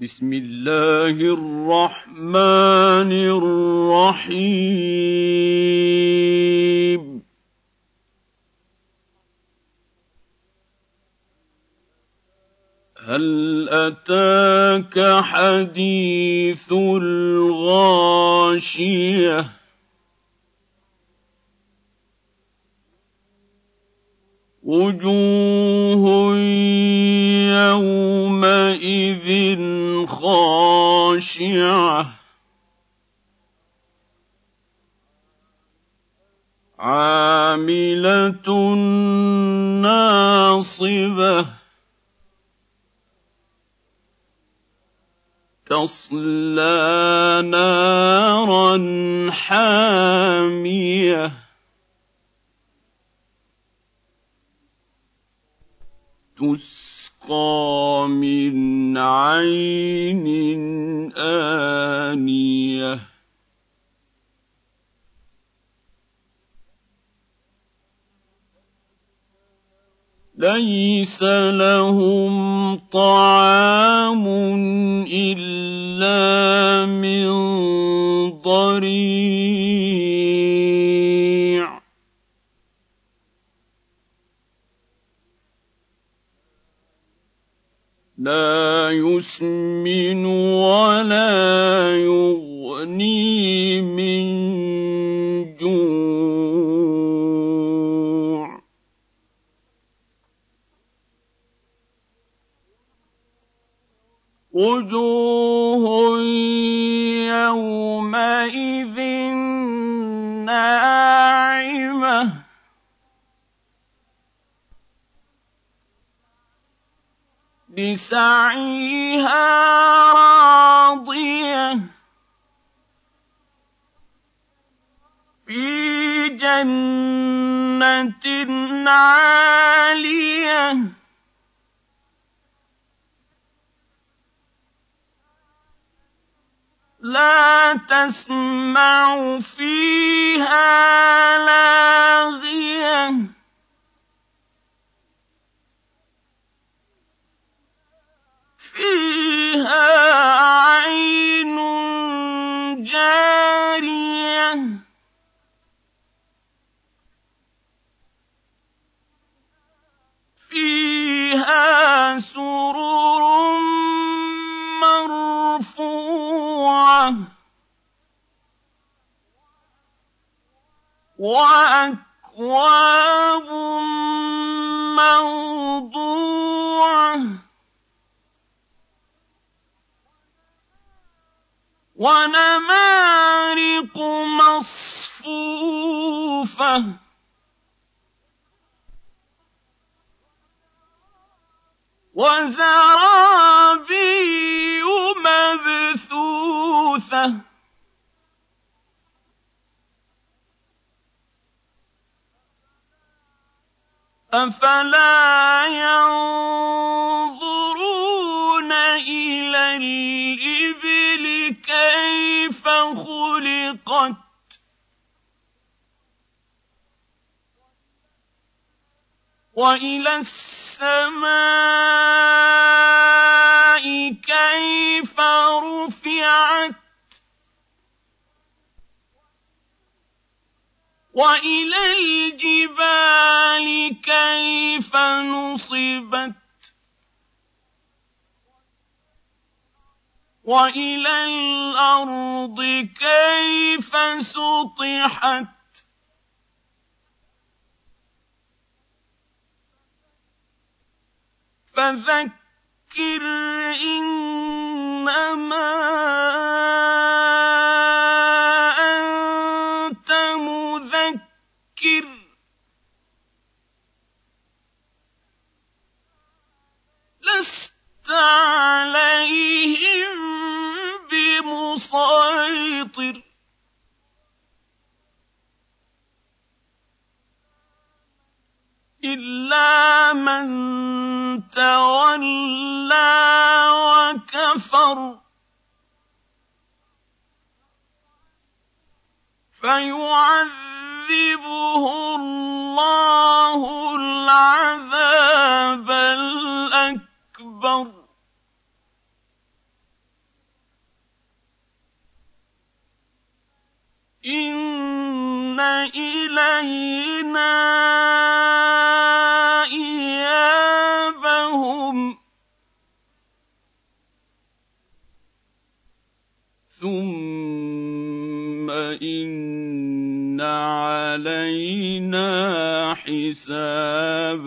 بسم الله الرحمن الرحيم. هل أتاك حديث الغاشية؟ وجوه يومئذ خاشعه عامله ناصبه تصلى نارا حاميه تسقى من عين آنية. ليس لهم طعام إلا من ضريع لا يسمن ولا يغني من جوع. وجوه يومئذ لسعيها راضية. في جنة عالية. لا تسمع فيها لاغيه جارية فيها سرر مرفوعة وأكواب موضوعة ونمارق وزرابي مبثوثة. أفلا ينظرون والى السماء كيف رفعت والى الجبال كيف نصبت والى الأرض كيف سطحت فذكر إنما أنت مذكر. لست عليهم بمسيطر. إلا من تولى وكفر. فيعذبه الله العذاب الأكبر. إن إلينا ثُمَّ إِنَّ عَلَيْنَا حِسَابَهُم